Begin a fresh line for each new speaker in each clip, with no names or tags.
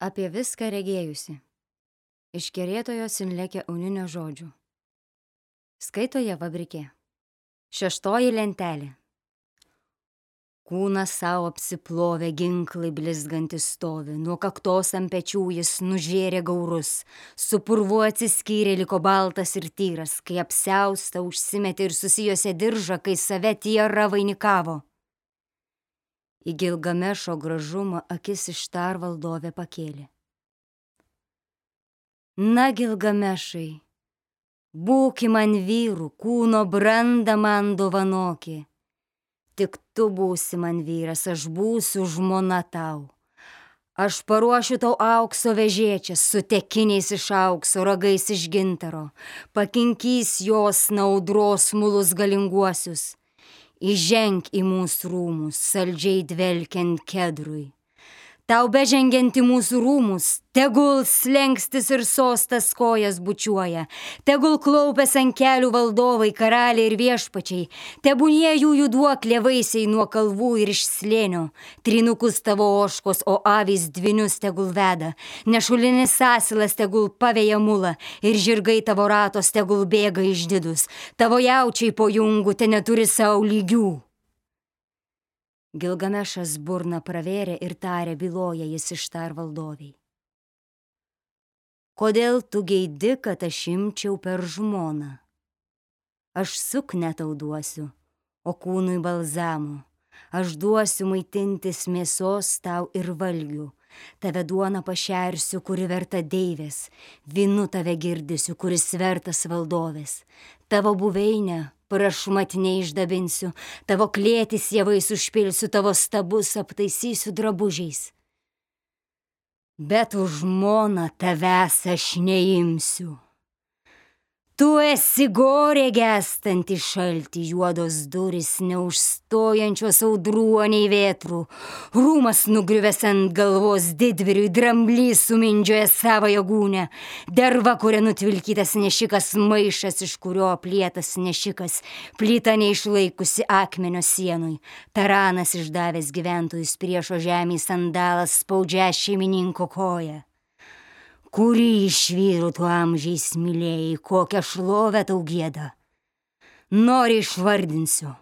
apie viską regėjusi. Iš kerėtojo Sinlekė uninio žodžių. Skaito ją Vabrikė. Šeštoji lentelė. Kūnas savo apsiplovė, ginklai blizgantis stovi, nuo kaktos ant pečių jis nužėrė gaurus, su purvu atsiskyrė liko baltas ir tyras, kai apsiausta užsimetė ir susijose diržą, kai save tiera vainikavo. Į Gilgamešo gražumą akis iš tar valdovė pakėlė. Na, Gilgamešai, būki man vyrų, kūno brandą man dovanokė. Tik tu būsi man vyras, aš būsiu žmona tau. Aš paruošiu tau aukso vežėčias, su tekiniais iš aukso, ragais iš gintaro, pakinkys jos naudros mulus galinguosius įženk į mūsų rūmus, saldžiai dvelkiant kedrui. Tau bežengiant į mūsų rūmus, tegul slengstis ir sostas kojas bučiuoja, tegul klaupės ant kelių valdovai, karaliai ir viešpačiai, tebūnie jų jų duoklė vaisiai nuo kalvų ir iš slėnio, trinukus tavo oškos, o avys dvinius tegul veda, nešulinis asilas tegul pavėja mulą ir žirgai tavo ratos tegul bėga išdidus, tavo jaučiai po jungų te neturi savo lygių. Gilgamešas burną pravėrė ir tarė byloja jis ištar valdoviai. Kodėl tu geidi, kad aš imčiau per žmoną? Aš sukne tau duosiu, o kūnui balzamo. Aš duosiu maitintis mėsos tau ir valgių. Tave duona pašersiu, kuri verta deivės, vinu tave girdisiu, kuris vertas valdovės. Tavo buveinę prašmatniai išdabinsiu, tavo klėtis javais užpilsiu, tavo stabus aptaisysiu drabužiais. Bet už žmoną tavęs aš neimsiu. Tu esi gorė gestanti šalti, juodos duris, neužstojančios audruoniai vėtrų. Rūmas nugriuvęs ant galvos didviriui, dramblys sumindžioja savo jėgūnę. Derva, kuria nutvilkytas nešikas maišas, iš kurio aplietas nešikas, plyta neišlaikusi akmenio sienui. Taranas išdavęs gyventojus priešo žemės sandalas spaudžia šeimininko koją. Kurį iš vyrų tu amžiais mylėjai, kokią šlovę tau gėda? Nori išvardinsiu,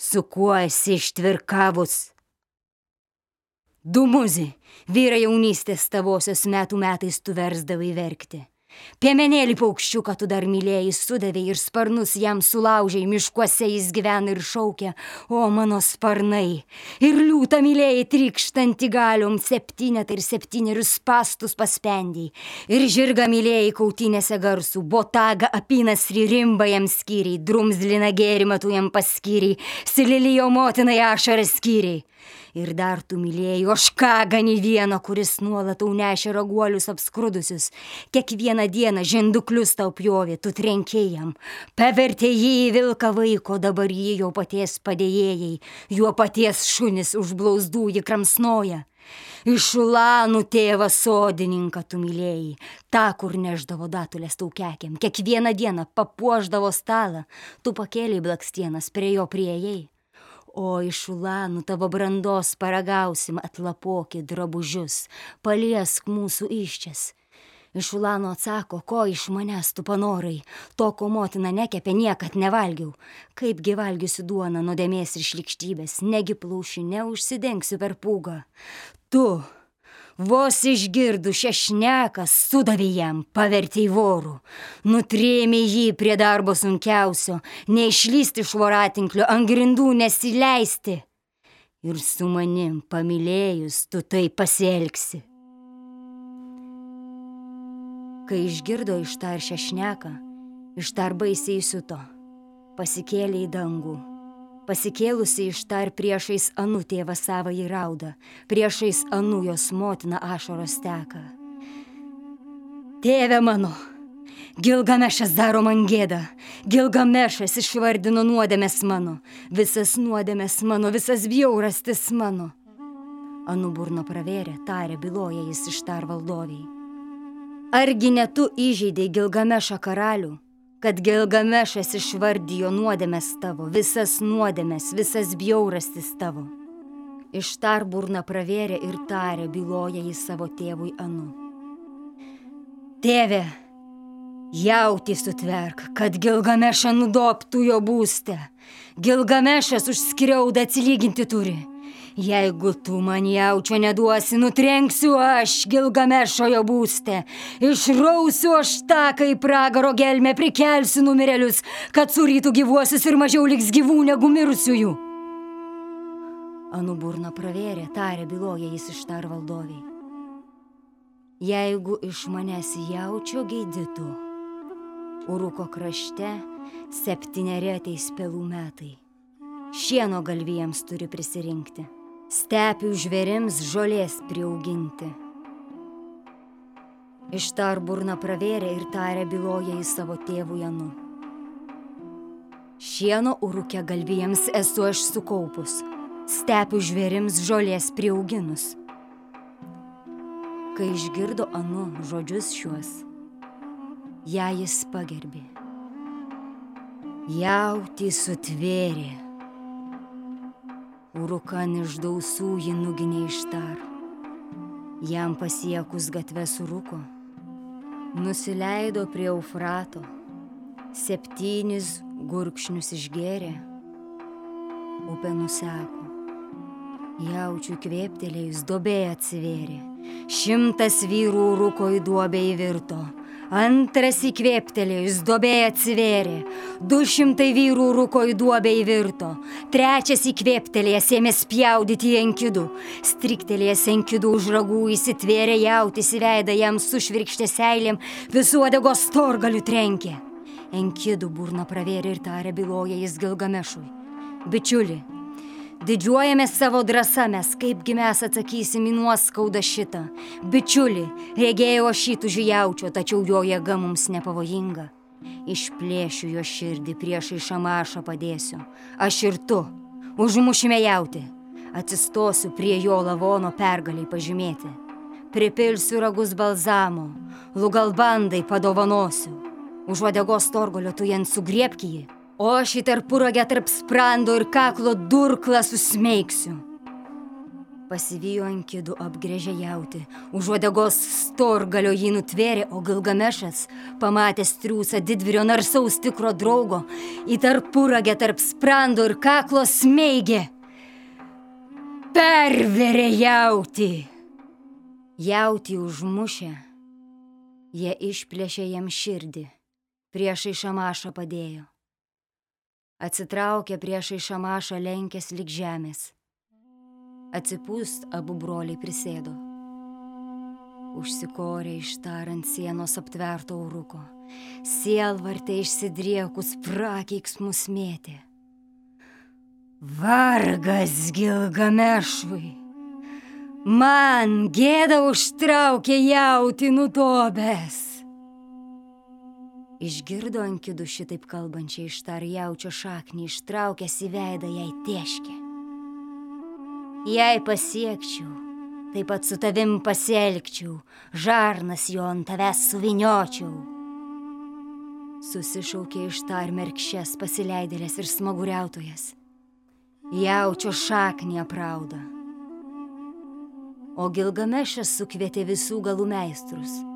su kuo esi ištvirkavus. Du muzi, vyrai jaunystės tavosios metų metais tu versdavai verkti. Piemenėlį paukščiuką tu dar mylėjai, sudavė ir sparnus jam sulaužiai, miškuose jis gyvena ir šaukia, o mano sparnai. Ir liūtą mylėjai trikštantį galiom, septynetą ir septynerius pastus paspendiai. Ir žirgą mylėjai kautinėse garsų, botagą apinas ririmba jam skyriai, drumzlina gėrimą tu jam paskyriai, sililijo motinai ašarą skyriai. Ir dar tu mylėjai oškagą vieną, kuris nuolat tau nešė raguolius apskrudusius. Kiekvieną dieną žinduklius tau pjovė, tu trenkėjam. Pavertė jį į vilką vaiko, dabar jį jo paties padėjėjai. Jo paties šunis už blausdų jį kramsnoja. Iš Ulanų tėvą sodininką tu mylėjai, tą, kur neždavo datulės tau kekiam, kiekvieną dieną papuoždavo stalą, tu pakėliai blakstienas, prie jo prieėjai. O iš ulanų tavo brandos paragausim atlapokį drabužius, paliesk mūsų iščias. Iš ulano atsako, ko iš manęs tu panorai, to, ko motina nekepė, niekad nevalgiau. Kaipgi valgysiu duoną nuodėmės ir šlikštybės, negi plauši neužsidengsiu per pūgą. Tu, Vos išgirdu šešneką, sudavė jam, pavertė į vorų, nutrėmė jį prie darbo sunkiausio, neišlysti iš voratinklio, ant grindų nesileisti. Ir su manim pamilėjus tu tai pasielgsi. Kai išgirdo ištar šešneką, ištar baisiai suto, pasikėlė į dangų Pasikėlusi iš tar priešais Anu tėvą savo įraudą, priešais Anu jos motina ašaros teka. Tėve mano, Gilgamešas daro man gėdą, Gilgamešas išvardino nuodėmės mano, visas nuodėmės mano, visas bjaurastis mano. Anu burno pravėrė, tarė byloja jis iš tar valdoviai. Argi ne tu įžeidai Gilgamešą karalių? kad Gilgamešas išvardijo nuodėmės tavo, visas nuodėmės, visas bjaurastis tavo. Ištar burna pravėrė ir tarė, byloja į savo tėvui Anu. Tėve, jauti sutverk, kad Gilgamešą nudoptų jo būstę. Gilgamešas už skriaudą atsilyginti turi. Jeigu tu man jaučio neduosi, nutrenksiu aš Gilgamešo jo būstę. Išrausiu aš tą, kai pragaro gelmę prikelsiu numirėlius, kad surytų gyvuosius ir mažiau liks gyvų negu mirusiųjų. Anu burna pravėrė, tarė byloja jis ištar valdoviai. Jeigu iš manęs jaučio geidytų, Uruko krašte septyneri ateis pelų metai. Šieno galvijams turi prisirinkti, stepių žvėrims žolės priauginti. Ištar burna pravėrė ir tarė byloja į savo tėvų Janu. Šieno urukė galvijams esu aš sukaupus stepių žvėrims žolės priauginus. Kai išgirdo anu žodžius šiuos, ją jis pagerbė. Jauti sutvėrė. Urukan iš dausų jį nuginė ištar. Jam pasiekus gatvę suruko, nusileido prie Eufrato, septynis gurkšnius išgėrė, upė nuseko. Jaučiu kvėptelėjus dobė atsivėrė. Šimtas vyrų rūko į duobę įvirto. Antras įkvėptelėjus dobė atsivėrė. Du šimtai vyrų rūko į duobę įvirto. Trečias įkvėptelėjęs ėmė spjaudyti į enkidų. Striktelėjęs enkidų už ragų įsitvėrė jautis į veidą jam sušvirkštė seilėm, visų odegos torgalių trenkė. Enkidų burną pravėrė ir tarė byloja jis Gilgamešui. Bičiuli, Didžiuojamės savo drąsą mes, kaipgi mes atsakysim į nuoskaudą šitą. Bičiuli, regėjau aš šitų žijaučio, tačiau jo jėga mums nepavojinga. Išplėšiu jo širdį priešai šamašą padėsiu. Aš ir tu. Užmušime jauti. Atsistosiu prie jo lavono pergaliai pažymėti. Pripilsiu ragus balzamo, lugalbandai padovanosiu. Už vadegos torgolio tu jant sugriepki jį o aš į tarpuragę tarp sprando ir kaklo durklą susmeigsiu. Pasivijo ant kėdų apgrėžę jauti, už uodegos storgalio jį nutvėrė, o Gilgamešas, pamatęs triūsą didvirio narsaus tikro draugo, į tarpuragę tarp sprando ir kaklo smeigė. Perverė jauti. Jauti užmušę, jie išplėšė jam širdį, priešai šamašą padėjo. Atsitraukė priešai šamašą lenkęs lik žemės. Atsipūst abu broliai prisėdo. Užsikorė ištarant sienos aptverto uruko. Sielvartė išsidriekus prakeiksmus mėtė. Vargas Gilgamešui. Man gėda užtraukė jauti nutobęs. Išgirdo ant kidų šitaip kalbančiai ištar jaučio šaknį, ištraukęs į veidą jai tieškė. Jei pasiekčiau, taip pat su tavim pasielgčiau, žarnas jo ant tavęs suviniočiau. Susišaukė ištar merkščias pasileidėlės ir smaguriautojas. Jaučio šaknį aprauda. O Gilgamešas sukvietė visų galų meistrus –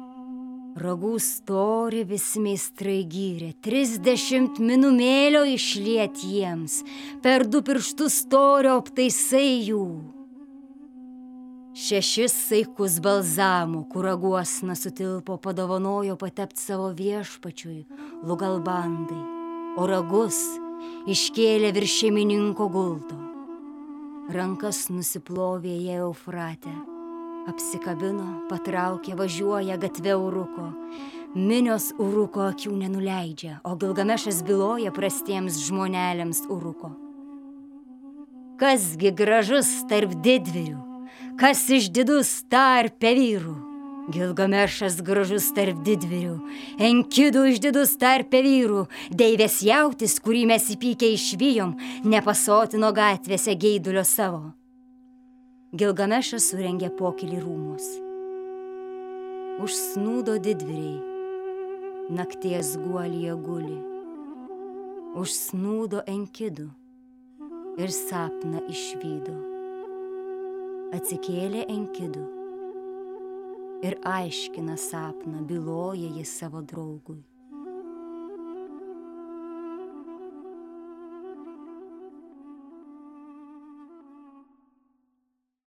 Ragų stori vis meistrai gyrė, trisdešimt minumėlio išliet jiems, per du pirštus storio aptaisai jų. Šešis saikus balzamų, kur raguosna sutilpo, padovanojo patept savo viešpačiui, lugalbandai, o ragus iškėlė virš šeimininko gulto. Rankas nusiplovė jie Eufrate Apsikabino, patraukė, važiuoja gatvė uruko. Minios uruko akių nenuleidžia, o Gilgamešas byloja prastiems žmonelėms uruko. Kasgi gražus tarp didvirių, kas išdidus tarp vyrų. Gilgamešas gražus tarp didvirių, enkidų išdidus tarp vyrų, deivės jautis, kurį mes įpykę išvyjom, nepasotino gatvėse geidulio savo. Gilgamešas surengė pokylį rūmus. Užsnūdo didviriai, nakties guolyje guli. Užsnūdo enkidų ir sapną išvydo. Atsikėlė Enkidu ir aiškina sapną, byloja jis savo draugui.